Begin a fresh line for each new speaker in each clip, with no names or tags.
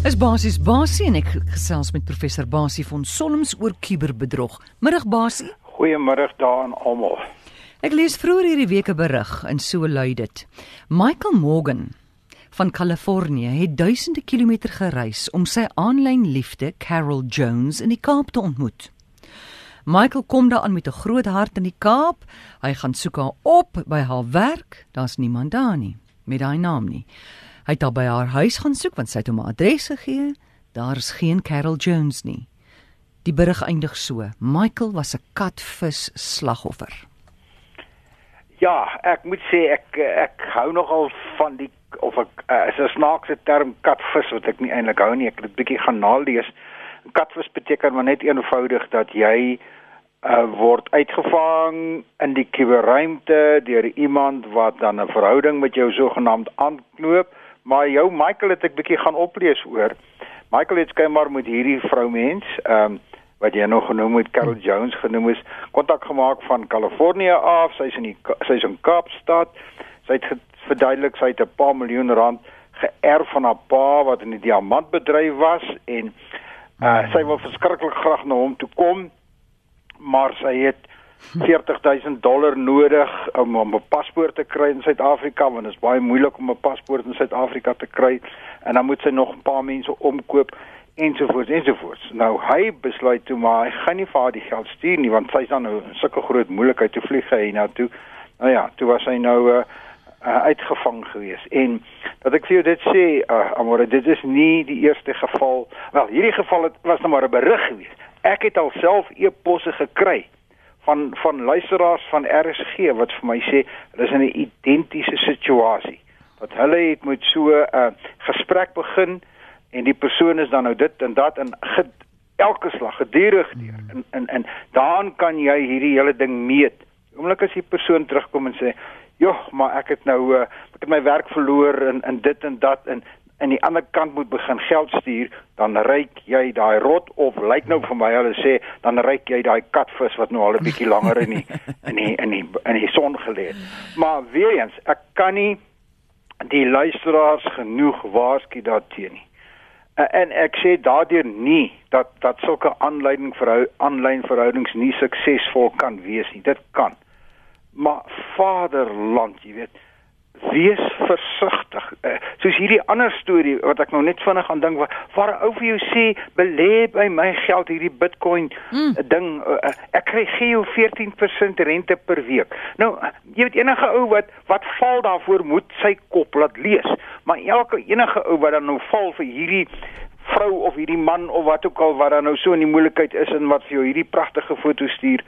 Is basies Basie en ek gesels met professor Basie van Solms oor kuberbedrog. Middag Basie.
Goeiemiddag daan almal.
Ek lees vroeër hierdie week 'n berig en so lui dit. Michael Morgan van Kalifornië het duisende kilometer gereis om sy aanlyn liefde Carol Jones in die Kaap te ontmoet. Michael kom daar aan met 'n groot hart in die Kaap. Hy gaan soek haar op by haar werk. Daar's niemand daar nie met daai naam nie. Hy het haar by haar huis gaan soek want sy het hom 'n adres gegee. Daar is geen Carol Jones nie. Die berig eindig so: Michael was 'n katvis slagoffer.
Ja, ek moet sê ek ek hou nogal van die of ek uh, is 'n snaakse term katvis wat ek nie eintlik hou nie. Ek het dit bietjie gaan nalees. Katvis beteken maar net eenvoudig dat jy uh, word uitgevang in die kuberruimte deur iemand wat dan 'n verhouding met jou sogenaamd aanknoop maar jou Michael het ek bietjie gaan oplees oor. Michael het skynbaar met hierdie vroumens, ehm um, wat jy nog genoem het Carol Jones genoem is, kontak gemaak van Kalifornië af. Sy's in die sy's in Kaapstad. Sy het verduidelik sy het 'n paar miljoen rand geërf van haar pa wat in die diamantbedryf was en uh sy wil verskriklik graag na hom toe kom, maar sy het 40000 dollar nodig om om 'n paspoort te kry in Suid-Afrika want dit is baie moeilik om 'n paspoort in Suid-Afrika te kry en dan moet sy nog 'n paar mense omkoop ensovoorts ensovoorts. Nou hy besluit toe maar hy gaan nie vir haar die geld stuur nie want sy's dan nou in sulke groot moeilikheid te vlieg hy nou toe. Nou ja, toe was hy nou uh, uh, uitgevang gewees en dat ek vir jou dit sê, uh, amore, dit is nie die eerste geval. Wel, hierdie geval het was nou maar 'n berig gewees. Ek het alself e-posse gekry van van luisteraars van RSG wat vir my sê hulle is in 'n identiese situasie. Dat hulle het met so 'n uh, gesprek begin en die persoon is dan nou dit en dat en elke slag gedurig deur. En en en dan kan jy hierdie hele ding meet. Oomblik as die persoon terugkom en sê, "Joh, maar ek het nou uh, ek het my werk verloor in in dit en dat en aan die ander kant moet begin geld stuur, dan ryk jy daai rot of lyk nou vir my hulle sê dan ryk jy daai katvis wat nou al 'n bietjie langer in die in die in die in die son gelê het. Maar weer eens, ek kan nie die luisteraars genoeg waarsku daarteen nie. En ek sê daardeur nie dat dat sulke aanleiding vir aanlyn verhoudings nie suksesvol kan wees nie. Dit kan. Maar Vaderland, jy weet, wees versigtig. Uh, soos hierdie ander storie wat ek nou net vinnig aan dink waar, waar 'n ou vir jou sê belê by my geld hierdie Bitcoin mm. ding uh, ek kry gee jou 14% rente per week. Nou jy weet enige ou wat wat val daarvoor moet sy kop laat lees. Maar elke enige ou wat dan nou val vir hierdie vrou of hierdie man of wat ook al wat dan nou so in die moeilikheid is en wat vir jou hierdie pragtige foto stuur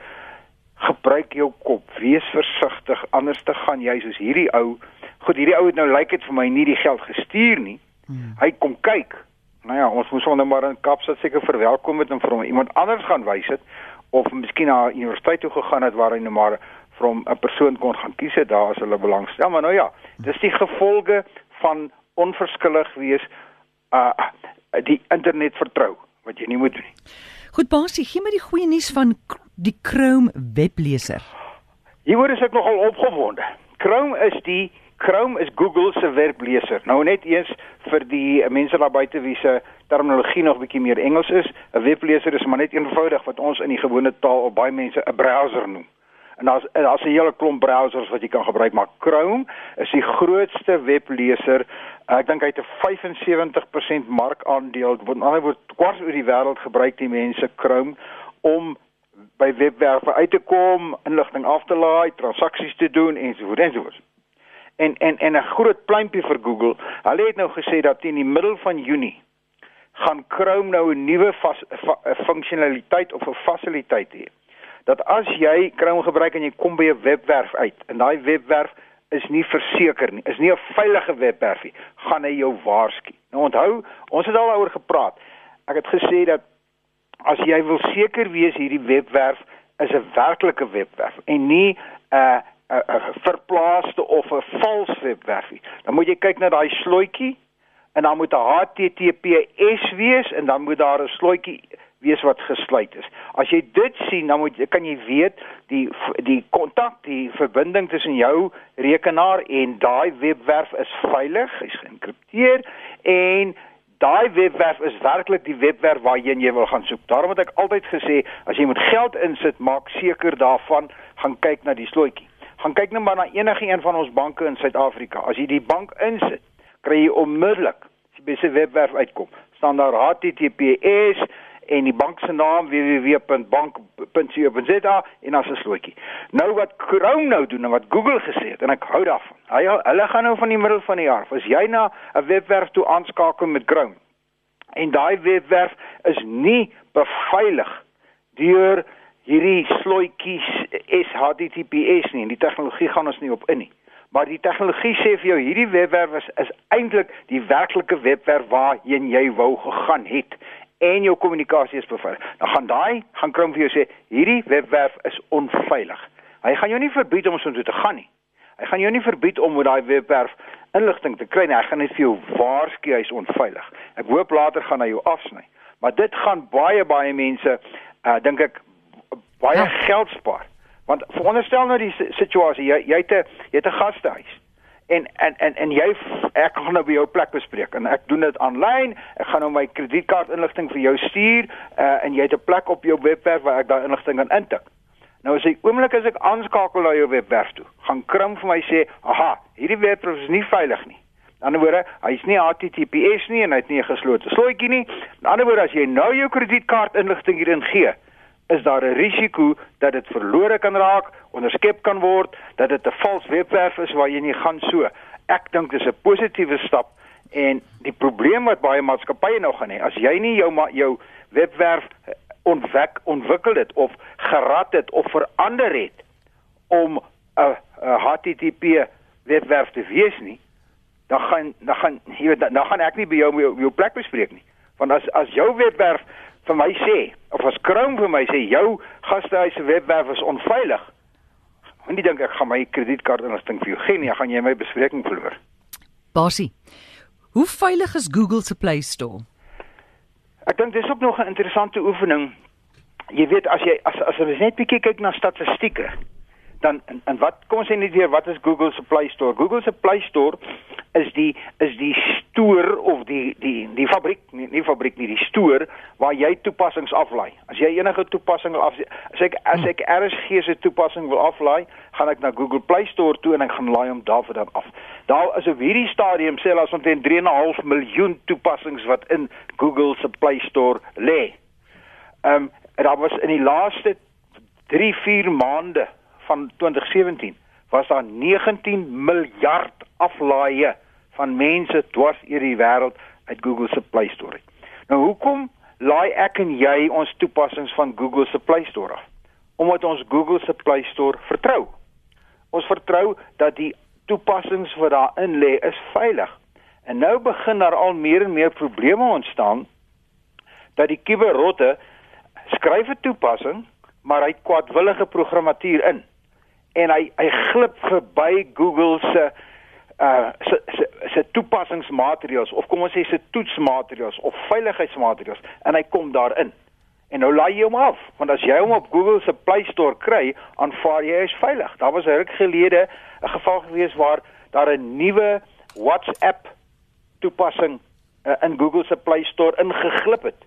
gebruik jou kop, wees versigtig anders te gaan jy soos hierdie ou Goed, hierdie ou het nou lyk dit vir my nie die geld gestuur nie. Hmm. Hy kom kyk. Nou ja, ons moes hom nou maar in Kaapstad seker verwelkom het en vir hom iemand anders gaan wys het of miskien na universiteit toe gegaan het waar hy nou maar vir hom 'n persoon kon gaan kies het daar as hulle belangstel. Maar nou ja, dis die gevolge van onverskillig wees uh die internet vertrou wat jy nie moet doen nie.
Goed, Basie, gee my die goeie nuus van die Chrome webleser.
Hieroor is ek nogal opgewonde. Chrome is die Chrome is Google se webleser. Nou net eens vir die mense daar buite wie se terminologie nog bietjie meer Engels is, 'n webleser is maar net eenvoudig wat ons in die gewone taal op baie mense 'n browser noem. En daar's daar's 'n hele klomp browsers wat jy kan gebruik, maar Chrome is die grootste webleser. Ek dink hy het 'n 75% markandeel. Met ander woorde, kwart oor die wêreld gebruik die mense Chrome om by webwerwe uit te kom, inligting af te laai, transaksies te doen ensovoorts ensovoorts en en en 'n groot pluimpie vir Google. Hulle het nou gesê dat teen die middel van Junie gaan Chrome nou 'n nuwe funksionaliteit of 'n fasiliteit hê. Dat as jy Chrome gebruik en jy kom by 'n webwerf uit en daai webwerf is nie verseker nie, is nie 'n veilige webwerf nie, gaan hy jou waarsku. Nou onthou, ons het al daaroor gepraat. Ek het gesê dat as jy wil seker wees hierdie webwerf is 'n werklike webwerf en nie 'n uh, 'n verplaaste of 'n vals webwerfie. Dan moet jy kyk na daai slotjie en dan moet 'n HTTPS wees en dan moet daar 'n slotjie wees wat gesluit is. As jy dit sien, dan moet kan jy weet die die kontak, die verbinding tussen jou rekenaar en daai webwerf is veilig, hy's geïnkripteer en daai webwerf is werklik die webwerf waarheen jy wil gaan soek. Daarom het ek altyd gesê as jy moet geld insit, maak seker daarvan gaan kyk na die slotjie. Gaan kyk net maar na enige een van ons banke in Suid-Afrika. As jy die bank insit, kry jy onmiddellik as jy by sy webwerf uitkom, staan daar HTTPS en die bank se naam www.bank.co.za en as 'n slotjie. Nou wat Chrome nou doen en wat Google gesê het en ek hou daarvan. Hy hulle gaan nou van die middel van die jaar. As jy na 'n webwerf toe aanskakel met Chrome en daai webwerf is nie beveilig deur hierdie slotjies SHTTPS nie. Die tegnologie gaan ons nie op in nie. Maar die tegnologie sê vir jou hierdie webwerf is, is eintlik die werklike webwerf waarheen jy wou gegaan het en jou kommunikasie is beveilig. Dan gaan daai gaan Chrome vir jou sê hierdie webwerf is onveilig. Hy gaan jou nie verbied om so toe te gaan nie. Hy gaan jou nie verbied om met daai webwerf inligting te kry nie. Hy gaan net vir jou waarsku hy's onveilig. Ek hoop later gaan hy jou afsny. Maar dit gaan baie baie mense uh dink ek baie ja. geld spaar. Want veronderstel nou die situasie jy jy het 'n jy het 'n gastehuis en en en en jy ek gaan nou by jou plek bespreek en ek doen dit aanlyn. Ek gaan nou my kredietkaart inligting vir jou stuur uh, en jy het 'n plek op jou webwerf waar ek daai inligting kan intik. Nou as ek oomblik as ek aanskakel na jou webwerf toe, gaan Krim vir my sê, "Aha, hierdie webwerf is nie veilig nie." In ander woorde, hy's nie HTTPS nie en hy het nie 'n geslote slotjie nie. In ander woorde, as jy nou jou kredietkaart inligting hierin gee, is daar 'n risiko dat dit verlore kan raak, onderskep kan word, dat dit 'n vals webwerf is waar jy nie gaan so. Ek dink dis 'n positiewe stap en die probleem wat baie maatskappye nou gaan hê, as jy nie jou jou webwerf eh, ontwik ontwikkel het of gerad het of verander het om 'n HTTP webwerf te wees nie, dan gaan dan gaan jy weet dan gaan ek nie by jou jou, jou plek bespreek nie. Want as as jou webwerf vir my sê of as Chrome vir my sê jou gastehuis se webwerf is onveilig. Nie dink ek gaan my kredietkaart inligting vir jou gee nie, gaan jy my bespreking verloor.
Basie. Hoe veilig is Google se Play Store?
Ek dink dis ook nog 'n interessante oefening. Jy weet as jy as as jy net bietjie kyk na statistieke, dan en, en wat kom ons sê net weer wat is Google se Play Store? Google se Play Store is die is die stoor of die die die fabriek nie, nie fabriek nie die stoor waar jy toepassings aflaai. As jy enige toepassing wil af as ek as ek RSG se toepassing wil aflaai, gaan ek na Google Play Store toe en ek gaan laai hom daar vir dan af. Daar is op hierdie stadium sê hulle as omtrent 3.5 miljoen toepassings wat in Google se Play Store lê. Ehm um, daar was in die laaste 3-4 maande van 2017 was daar 19 miljard aflaaie van mense dwars oor die wêreld uit Google se Play Store. Nou hoekom laai ek en jy ons toepassings van Google se Play Store af? Omdat ons Google se Play Store vertrou. Ons vertrou dat die toepassings wat daarin lê is veilig. En nou begin daar al meer en meer probleme ontstaan dat die kuberrotte skryf 'n toepassing, maar hy kwadwillige programmatuur in en hy hy glip verby Google se uh se se, se toepassingsmateriaals of kom ons sê se toetsmateriaals of veiligheidsmateriaals en hy kom daarin. En nou laai jy hom af, want as jy hom op Google se Play Store kry, aanvaar jy hy's veilig. Daar was ruk gelede 'n geval gewees waar daar 'n nuwe WhatsApp toepassing uh, in Google se Play Store ingeglip het.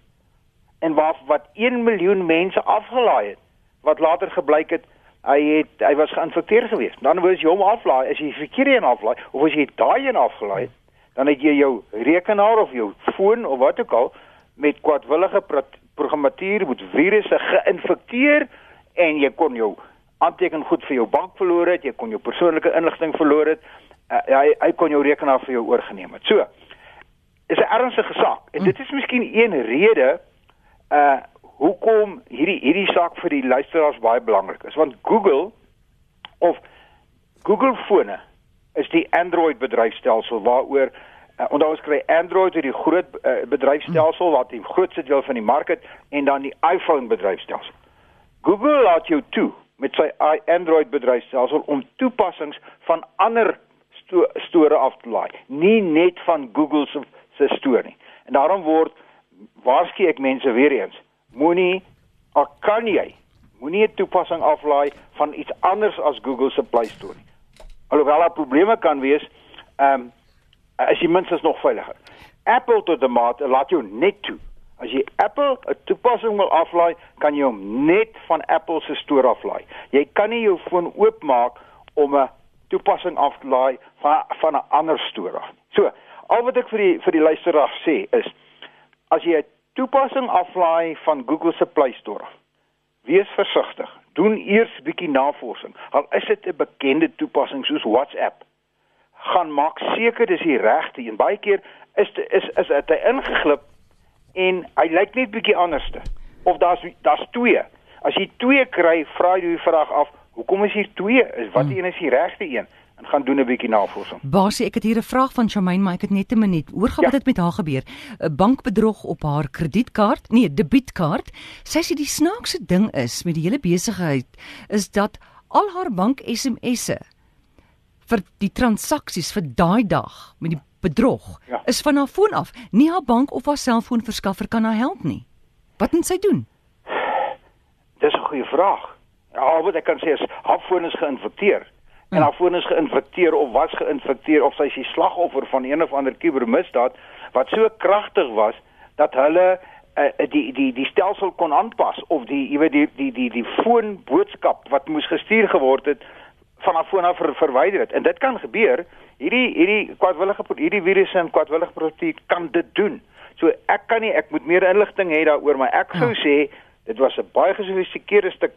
En waar wat 1 miljoen mense afgelaai het, wat later gebleik het hy het hy was geïnfekteer geweest. Dan wou jy hom aflaai, as jy verkeerde een aflaai of as jy daai een afgelaai het, dan het jy jou rekenaar of jou foon of wat ook al met kwadwillige programmatuur met virusse geïnfekteer en jy kon jou aanteken goed vir jou bank verloor het, jy kon jou persoonlike inligting verloor het. Uh, hy hy kon jou rekenaar vir jou oorgeneem het. So is 'n ernstige saak en dit is miskien een rede uh hoekom hierdie hierdie saak vir die luisteraars baie belangrik is want Google of Google fone is die Android bedryfstelsel waaroor uh, onthou ons kry Android uit die groot uh, bedryfstelsel wat die grootste deel van die mark het en dan die iPhone bedryfstelsel. Google laat jou toe met sy Android bedryfstelsel om toepassings van ander sto store af te laai, nie net van Google se se store nie. En daarom word waarskynlik mense weer eens moenie of kan jy moenie 'n toepassing aflaai van iets anders as Google se Play Store nie. Alhoewel daar probleme kan wees, ehm um, is die minstens nog veiliger. Apple tot 'n mate laat jou net toe. As jy Apple 'n toepassing wil aflaai, kan jy hom net van Apple se store aflaai. Jy kan nie jou foon oopmaak om 'n toepassing af te laai van van 'n ander store af. So, al wat ek vir die vir die luisteraar sê is as jy 'n toepassing aflaai van Google se Play Store, wees versigtig. Doen eers bietjie navorsing. Al is dit 'n bekende toepassing soos WhatsApp, gaan maak seker dis die regte een. Baie keer is dit is is dit ingeglip en hy lyk net bietjie anderste. Of daar's daar's twee. As jy twee kry, vra jy die vraag af, hoekom is hier twee? Is wat hmm. een is die regte een? En gaan doen 'n bietjie navorsing.
Basie, ek het hier 'n vraag van Shamaine, maar ek het net 'n minuut. Hoor gou ja. wat het met haar gebeur? 'n Bankbedrog op haar kredietkaart, nee, debietkaart. Sy sê die snaakse ding is met die hele besigheid is dat al haar bank SMS'e vir die transaksies vir daai dag met die bedrog ja. is van haar foon af. Nie haar bank of haar selfoonverskaffer kan haar help nie. Wat moet sy doen?
Dis 'n goeie vraag. Ja, wat ek kan sê is haar foon is geïnfekteer en haar foon is geïnfekteer of was geïnfekteer of sy is die slagoffer van een of ander kubermisdaad wat so kragtig was dat hulle uh, die die die stelsel kon aanpas of die jy weet die die die die foon boodskap wat moes gestuur geword het van haar foon af ver, verwyder het. En dit kan gebeur. Hierdie hierdie kwadwillige hierdie virusse en kwadwillige proteïen kan dit doen. So ek kan nie ek moet meer inligting hê daaroor maar ek sou ja. sê dit was 'n baie gesofistikeerde stuk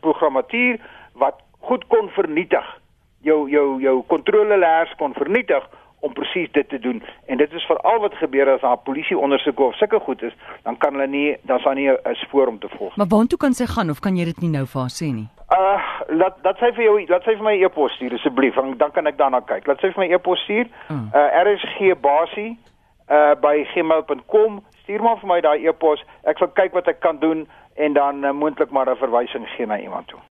programmatuur wat goed kon vernietig jou jou jou kontroleleers kon vernietig om presies dit te doen en dit is veral wat gebeur as daar polisie ondersoek of sulke goed is dan kan hulle nie dan sal nie 'n spoor om te volg.
Maar waartoe kan sy gaan of kan jy dit nie nou vir haar sê nie?
Uh laat laat sy vir jou laat sy vir my e-pos stuur asseblief dan dan kan ek daarna kyk. Laat sy vir my e-pos stuur. Hmm. Uh RSG basie uh by gmail.com stuur maar vir my daai e-pos. Ek sal kyk wat ek kan doen en dan uh, moontlik maar 'n verwysing gee na iemand toe.